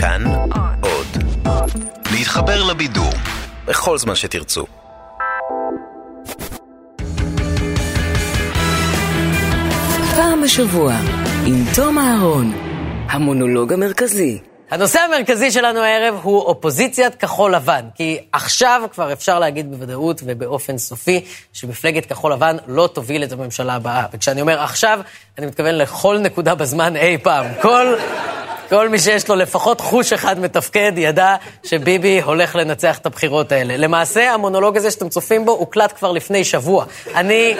כאן עוד. להתחבר לבידור בכל זמן שתרצו. פעם בשבוע, עם תום אהרון, המונולוג המרכזי. הנושא המרכזי שלנו הערב הוא אופוזיציית כחול לבן, כי עכשיו כבר אפשר להגיד בוודאות ובאופן סופי שמפלגת כחול לבן לא תוביל את הממשלה הבאה. וכשאני אומר עכשיו, אני מתכוון לכל נקודה בזמן אי פעם. כל, כל מי שיש לו לפחות חוש אחד מתפקד ידע שביבי הולך לנצח את הבחירות האלה. למעשה, המונולוג הזה שאתם צופים בו הוקלט כבר לפני שבוע. אני...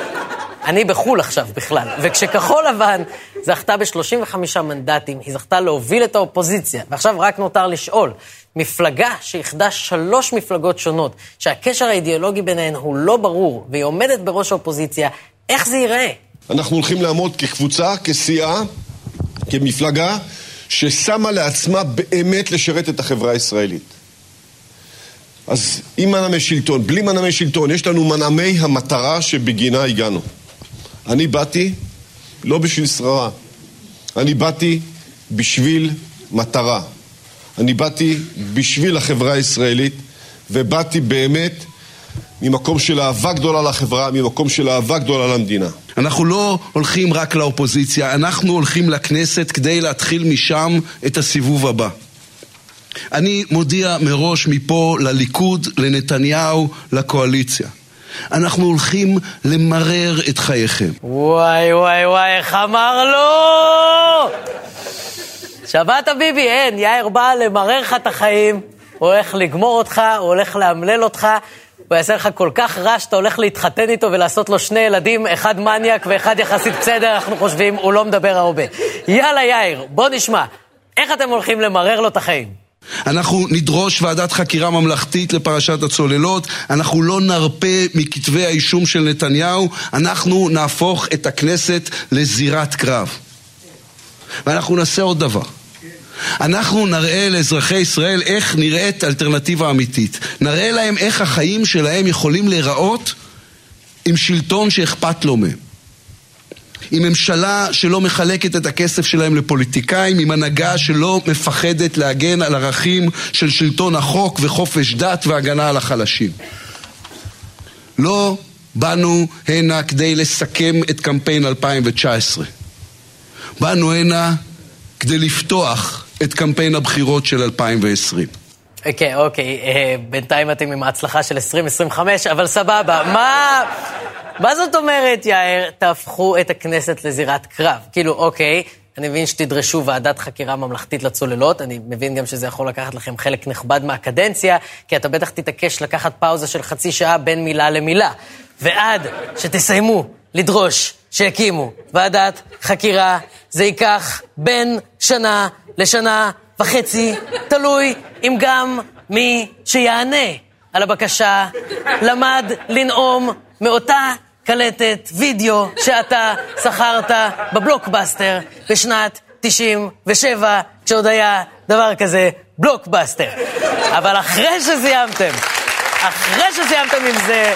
אני בחו"ל עכשיו בכלל, וכשכחול לבן זכתה ב-35 מנדטים, היא זכתה להוביל את האופוזיציה, ועכשיו רק נותר לשאול, מפלגה שאיחדה שלוש מפלגות שונות, שהקשר האידיאולוגי ביניהן הוא לא ברור, והיא עומדת בראש האופוזיציה, איך זה ייראה? אנחנו הולכים לעמוד כקבוצה, כסיעה, כמפלגה, ששמה לעצמה באמת לשרת את החברה הישראלית. אז עם מנעמי שלטון, בלי מנעמי שלטון, יש לנו מנעמי המטרה שבגינה הגענו. אני באתי לא בשביל שררה, אני באתי בשביל מטרה. אני באתי בשביל החברה הישראלית, ובאתי באמת ממקום של אהבה גדולה לחברה, ממקום של אהבה גדולה למדינה. אנחנו לא הולכים רק לאופוזיציה, אנחנו הולכים לכנסת כדי להתחיל משם את הסיבוב הבא. אני מודיע מראש מפה לליכוד, לנתניהו, לקואליציה. אנחנו הולכים למרר את חייכם. וואי וואי וואי, איך אמר לו? שמעת ביבי? אין, יאיר בא למרר לך את החיים, הוא הולך לגמור אותך, הוא הולך לאמלל אותך, הוא יעשה לך כל כך רע שאתה הולך להתחתן איתו ולעשות לו שני ילדים, אחד מניאק ואחד יחסית בסדר, אנחנו חושבים, הוא לא מדבר הרבה. יאללה יאיר, בוא נשמע, איך אתם הולכים למרר לו את החיים? אנחנו נדרוש ועדת חקירה ממלכתית לפרשת הצוללות, אנחנו לא נרפה מכתבי האישום של נתניהו, אנחנו נהפוך את הכנסת לזירת קרב. ואנחנו נעשה עוד דבר. אנחנו נראה לאזרחי ישראל איך נראית אלטרנטיבה אמיתית. נראה להם איך החיים שלהם יכולים להיראות עם שלטון שאכפת לו מהם. עם ממשלה שלא מחלקת את הכסף שלהם לפוליטיקאים, עם הנהגה שלא מפחדת להגן על ערכים של שלטון החוק וחופש דת והגנה על החלשים. לא באנו הנה כדי לסכם את קמפיין 2019. באנו הנה כדי לפתוח את קמפיין הבחירות של 2020. אוקיי, אוקיי, אה, בינתיים אתם עם ההצלחה של 2025, אבל סבבה. מה... מה זאת אומרת, יאיר, תהפכו את הכנסת לזירת קרב? כאילו, אוקיי, אני מבין שתדרשו ועדת חקירה ממלכתית לצוללות, אני מבין גם שזה יכול לקחת לכם חלק נכבד מהקדנציה, כי אתה בטח תתעקש לקחת פאוזה של חצי שעה בין מילה למילה. ועד שתסיימו לדרוש שיקימו ועדת חקירה, זה ייקח בין שנה לשנה וחצי, תלוי אם גם מי שיענה על הבקשה למד לנאום מאותה קלטת וידאו שאתה שכרת בבלוקבאסטר בשנת 97, כשעוד היה דבר כזה בלוקבאסטר. אבל אחרי שסיימתם, אחרי שסיימתם עם זה,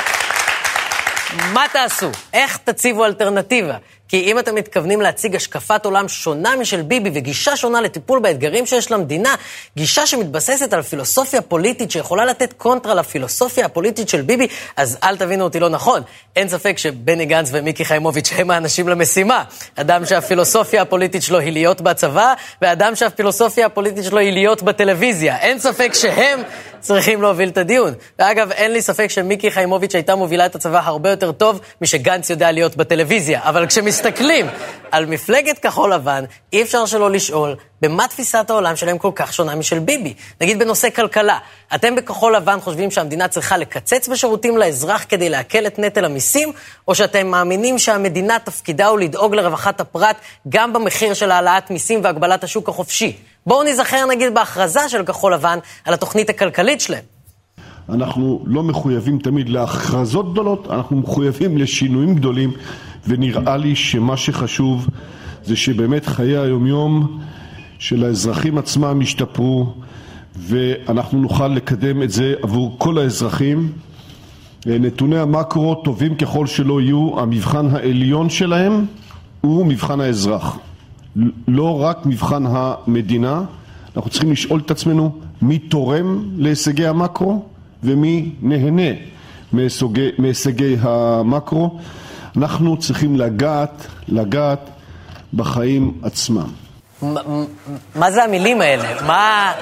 מה תעשו? איך תציבו אלטרנטיבה? כי אם אתם מתכוונים להציג השקפת עולם שונה משל ביבי וגישה שונה לטיפול באתגרים שיש למדינה, גישה שמתבססת על פילוסופיה פוליטית שיכולה לתת קונטרה לפילוסופיה הפוליטית של ביבי, אז אל תבינו אותי לא נכון. אין ספק שבני גנץ ומיקי חיימוביץ' הם האנשים למשימה. אדם שהפילוסופיה הפוליטית שלו היא להיות בצבא, ואדם שהפילוסופיה הפוליטית שלו היא להיות בטלוויזיה. אין ספק שהם צריכים להוביל את הדיון. ואגב, אין לי ספק שמיקי חיימוביץ' הייתה מובילה את הצבא הרבה יותר טוב משגנץ יודע להיות בטלוויזיה. אבל כשמסתכלים על מפלגת כחול לבן, אי אפשר שלא לשאול, במה תפיסת העולם שלהם כל כך שונה משל ביבי? נגיד בנושא כלכלה, אתם בכחול לבן חושבים שהמדינה צריכה לקצץ בשירותים לאזרח כדי להקל את נטל המיסים, או שאתם מאמינים שהמדינה תפקידה הוא לדאוג לרווחת הפרט גם במחיר של העלאת מיסים והגבלת השוק החופשי? בואו נזכר נגיד בהכרזה של כחול לבן על התוכנית הכלכלית שלהם. אנחנו לא מחויבים תמיד להכרזות גדולות, אנחנו מחויבים לשינויים גדולים, ונראה לי שמה שחשוב זה שבאמת חיי היומיום של האזרחים עצמם ישתפרו, ואנחנו נוכל לקדם את זה עבור כל האזרחים. נתוני המקרו, טובים ככל שלא יהיו, המבחן העליון שלהם הוא מבחן האזרח. לא רק מבחן המדינה, אנחנו צריכים לשאול את עצמנו מי תורם להישגי המקרו ומי נהנה מהישגי המקרו. אנחנו צריכים לגעת, לגעת בחיים עצמם. מה זה המילים האלה? מה...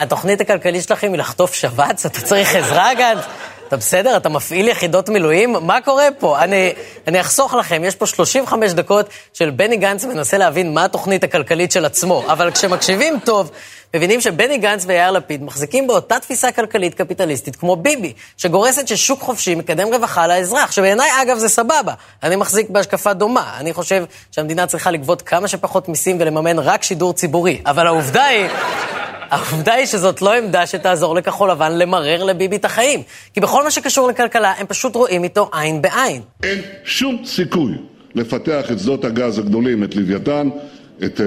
התוכנית הכלכלית שלכם היא לחטוף שבץ? אתה צריך עזרה, גנץ? אתה בסדר? אתה מפעיל יחידות מילואים? מה קורה פה? אני, אני אחסוך לכם, יש פה 35 דקות של בני גנץ מנסה להבין מה התוכנית הכלכלית של עצמו, אבל כשמקשיבים טוב, מבינים שבני גנץ ויאיר לפיד מחזיקים באותה תפיסה כלכלית קפיטליסטית כמו ביבי, שגורסת ששוק חופשי מקדם רווחה לאזרח, שבעיניי, אגב, זה סבבה. אני מחזיק בהשקפה דומה. אני חושב שהמדינה צריכה לגבות כמה שפחות מיסים ולממן רק שידור ציבורי. אבל העובדה היא... העובדה היא שזאת לא עמדה שתעזור לכחול לבן למרר לביבי את החיים. כי בכל מה שקשור לכלכלה, הם פשוט רואים איתו עין בעין. אין שום סיכוי לפתח את שדות הגז הגדולים, את לוויתן, את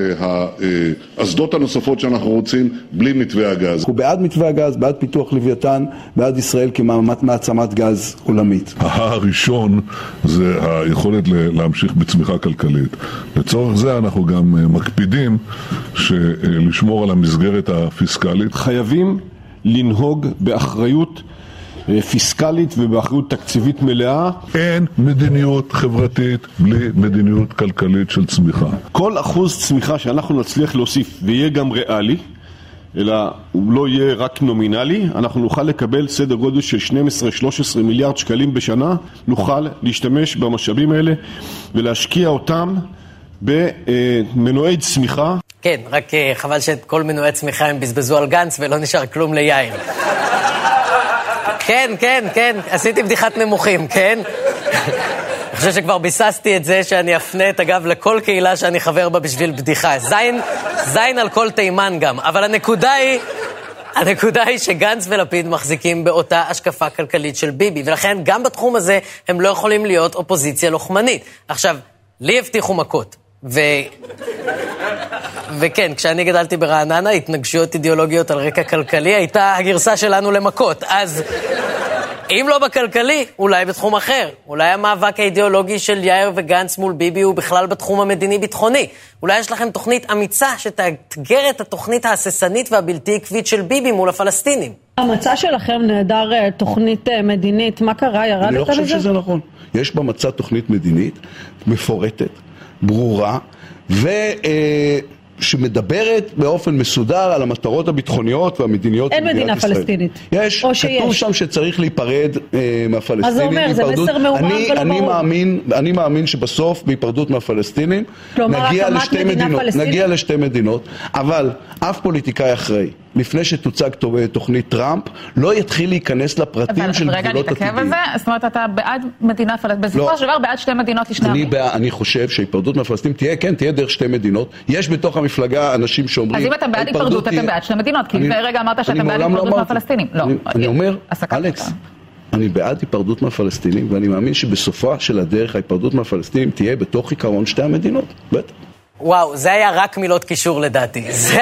האסדות הנוספות שאנחנו רוצים, בלי מתווה הגז. אנחנו בעד מתווה הגז, בעד פיתוח לוויתן, בעד ישראל כמעצמת גז עולמית. הראשון זה היכולת להמשיך בצמיחה כלכלית. לצורך זה אנחנו גם מקפידים לשמור על המסגרת הפיסקלית. חייבים לנהוג באחריות פיסקלית ובאחריות תקציבית מלאה. אין מדיניות חברתית בלי מדיניות כלכלית של צמיחה. כל אחוז צמיחה שאנחנו נצליח להוסיף ויהיה גם ריאלי, אלא הוא לא יהיה רק נומינלי, אנחנו נוכל לקבל סדר גודל של 12-13 מיליארד שקלים בשנה, נוכל להשתמש במשאבים האלה ולהשקיע אותם במנועי צמיחה. כן, רק אה, חבל שאת כל מנועי צמיחה הם בזבזו על גנץ ולא נשאר כלום ליאיר. כן, כן, כן, עשיתי בדיחת נמוכים, כן? אני חושב שכבר ביססתי את זה שאני אפנה את הגב לכל קהילה שאני חבר בה בשביל בדיחה. זין, זין על כל תימן גם. אבל הנקודה היא... הנקודה היא שגנץ ולפיד מחזיקים באותה השקפה כלכלית של ביבי, ולכן גם בתחום הזה הם לא יכולים להיות אופוזיציה לוחמנית. עכשיו, לי הבטיחו מכות, ו... וכן, כשאני גדלתי ברעננה, התנגשויות אידיאולוגיות על רקע כלכלי הייתה הגרסה שלנו למכות. אז אם לא בכלכלי, אולי בתחום אחר. אולי המאבק האידיאולוגי של יאיר וגנץ מול ביבי הוא בכלל בתחום המדיני-ביטחוני. אולי יש לכם תוכנית אמיצה שתאתגר את התוכנית ההססנית והבלתי עקבית של ביבי מול הפלסטינים. המצע שלכם נהדר אה, תוכנית אה, מדינית, מה קרה? ירדת לזה? אני לא חושב שזה נכון. יש במצע תוכנית מדינית מפורטת, ברורה, ו... אה, שמדברת באופן מסודר על המטרות הביטחוניות והמדיניות של מדינת ישראל. אין מדינה פלסטינית. יש, או שיש. כתוב שם שצריך להיפרד אה, מהפלסטינים. מה זה אומר? זה מסר מעורב ולא אני מאמין, אני מאמין שבסוף, בהיפרדות מהפלסטינים, נגיע לשתי מדינות. פלסטינית? נגיע לשתי מדינות, אבל אף פוליטיקאי אחראי. לפני שתוצג תוכנית טראמפ, לא יתחיל להיכנס לפרטים של גבולות עתידיים. רגע, נתעכב על זה? זאת אומרת, אתה בעד מדינה פלסטינית, בסופו לא. של דבר בעד שתי מדינות לשני עמים. אני חושב שהיפרדות מהפלסטינים תהיה, כן, תהיה דרך שתי מדינות. יש בתוך המפלגה אנשים שאומרים... אז אם אתה בעד היפרדות, אתם בעד שתי מדינות, כי לפני רגע אמרת שאתה בעד היפרדות לא מהפלסטינים. לא. אני אומר, אלכס, אני בעד היפרדות מהפלסטינים, ואני מאמין שבסופה של הדרך ההיפרדות מהפלסטינים תהיה בתוך עיקרון שתי המדינות. בטח. וואו, זה היה רק מילות קישור לדעתי. זה...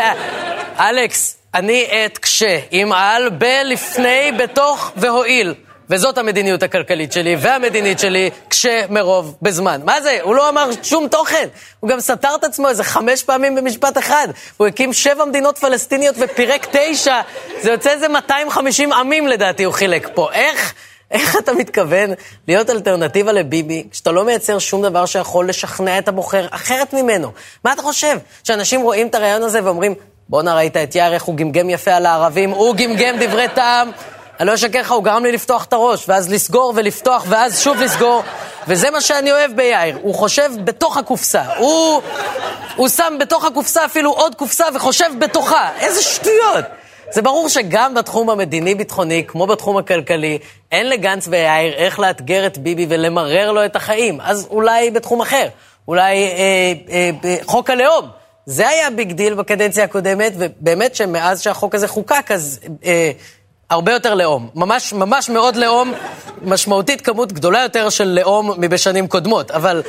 אלכס, אני את כשה, עם על, בלפני, בתוך והואיל. וזאת המדיניות הכלכלית שלי והמדינית שלי, כשה מרוב בזמן. מה זה? הוא לא אמר שום תוכן. הוא גם סתר את עצמו איזה חמש פעמים במשפט אחד. הוא הקים שבע מדינות פלסטיניות ופירק תשע. זה יוצא איזה 250 עמים לדעתי הוא חילק פה. איך? איך אתה מתכוון להיות אלטרנטיבה לביבי, כשאתה לא מייצר שום דבר שיכול לשכנע את הבוחר אחרת ממנו? מה אתה חושב? שאנשים רואים את הרעיון הזה ואומרים, בואנה, ראית את יאיר, איך הוא גמגם יפה על הערבים, הוא גמגם דברי טעם. אני לא אשקר לך, הוא גרם לי לפתוח את הראש, ואז לסגור ולפתוח, ואז שוב לסגור. וזה מה שאני אוהב ביאיר, הוא חושב בתוך הקופסה. הוא, הוא שם בתוך הקופסה אפילו עוד קופסה וחושב בתוכה. איזה שטויות. זה ברור שגם בתחום המדיני-ביטחוני, כמו בתחום הכלכלי, אין לגנץ ויאיר איך לאתגר את ביבי ולמרר לו את החיים. אז אולי בתחום אחר. אולי אה, אה, אה, חוק הלאום. זה היה big deal בקדנציה הקודמת, ובאמת שמאז שהחוק הזה חוקק, אז אה, הרבה יותר לאום. ממש, ממש מאוד לאום, משמעותית כמות גדולה יותר של לאום מבשנים קודמות. אבל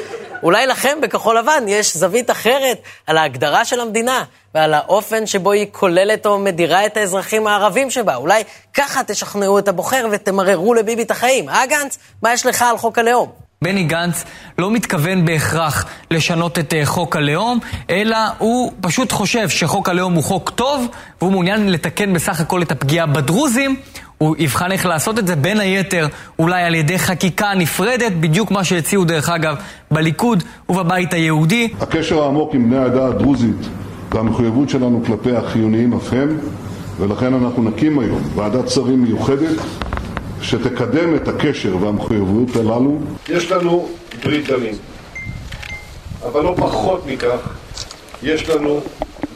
אולי לכם בכחול לבן יש זווית אחרת על ההגדרה של המדינה ועל האופן שבו היא כוללת או מדירה את האזרחים הערבים שבה. אולי ככה תשכנעו את הבוחר ותמררו לביבי את החיים. אה, גנץ? מה יש לך על חוק הלאום? בני גנץ לא מתכוון בהכרח לשנות את אה, חוק הלאום, אלא הוא פשוט חושב שחוק הלאום הוא חוק טוב, והוא מעוניין לתקן בסך הכל את הפגיעה בדרוזים. הוא יבחן איך לעשות את זה, בין היתר אולי על ידי חקיקה נפרדת, בדיוק מה שהציעו דרך אגב בליכוד ובבית היהודי. הקשר העמוק עם בני העדה הדרוזית והמחויבות שלנו כלפי החיוניים אף הם, ולכן אנחנו נקים היום ועדת שרים מיוחדת שתקדם את הקשר והמחויבות הללו. יש לנו ברית דמים, אבל לא פחות מכך, יש לנו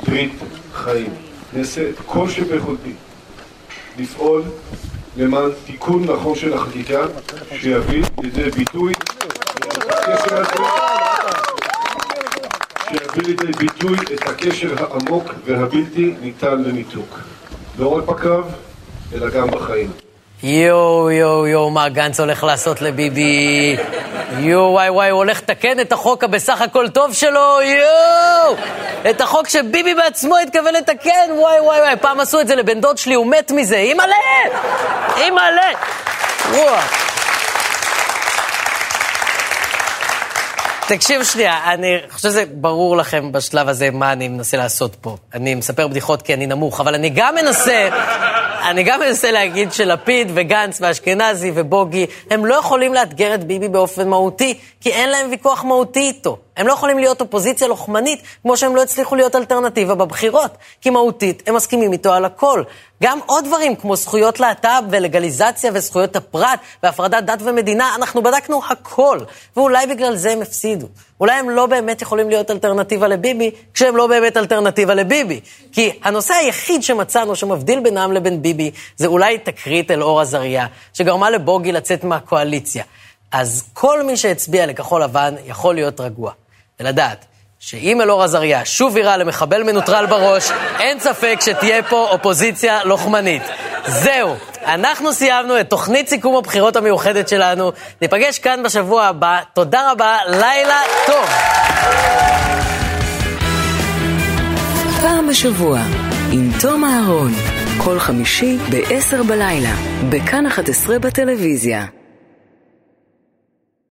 ברית חיים. נעשה את כל שביכולתי לפעול למען תיקון נכון של החקיקה שיביא לידי ביטוי שיביא לידי ביטוי את הקשר העמוק והבלתי ניתן לניתוק לא רק בקרב, אלא גם בחיים. יואו, יואו, יואו, מה גנץ הולך לעשות לביבי? יואו, וואי, וואי, הוא הולך לתקן את החוק הבסך הכל טוב שלו, יואו! את החוק שביבי בעצמו התכוון לתקן, וואי, וואי, וואי, פעם עשו את זה לבן דוד שלי, הוא מת מזה, אימא'לה! אימא'לה! רוח. תקשיב שנייה, אני חושב שזה ברור לכם בשלב הזה מה אני מנסה לעשות פה. אני מספר בדיחות כי אני נמוך, אבל אני גם מנסה, אני גם מנסה להגיד שלפיד וגנץ ואשכנזי ובוגי, הם לא יכולים לאתגר את ביבי באופן מהותי, כי אין להם ויכוח מהותי איתו. הם לא יכולים להיות אופוזיציה לוחמנית, כמו שהם לא הצליחו להיות אלטרנטיבה בבחירות. כי מהותית, הם מסכימים איתו על הכל. גם עוד דברים, כמו זכויות להט"ב ולגליזציה וזכויות הפרט והפרדת דת ומדינה, אנחנו בדקנו הכל. ואולי בגלל זה הם הפסידו. אולי הם לא באמת יכולים להיות אלטרנטיבה לביבי, כשהם לא באמת אלטרנטיבה לביבי. כי הנושא היחיד שמצאנו שמבדיל בינם לבין ביבי, זה אולי תקרית אלאור עזריה, שגרמה לבוגי לצאת מהקואליציה. אז כל מי שהצביע לכחול לבן יכול להיות רגוע. ולדעת שאם אלאור עזריה שוב יירה למחבל מנוטרל בראש, אין ספק שתהיה פה אופוזיציה לוחמנית. זהו, אנחנו סיימנו את תוכנית סיכום הבחירות המיוחדת שלנו. ניפגש כאן בשבוע הבא. תודה רבה, לילה טוב. פעם בשבוע, עם תום אהרון, כל חמישי ב-10 בלילה, בכאן 11 בטלוויזיה.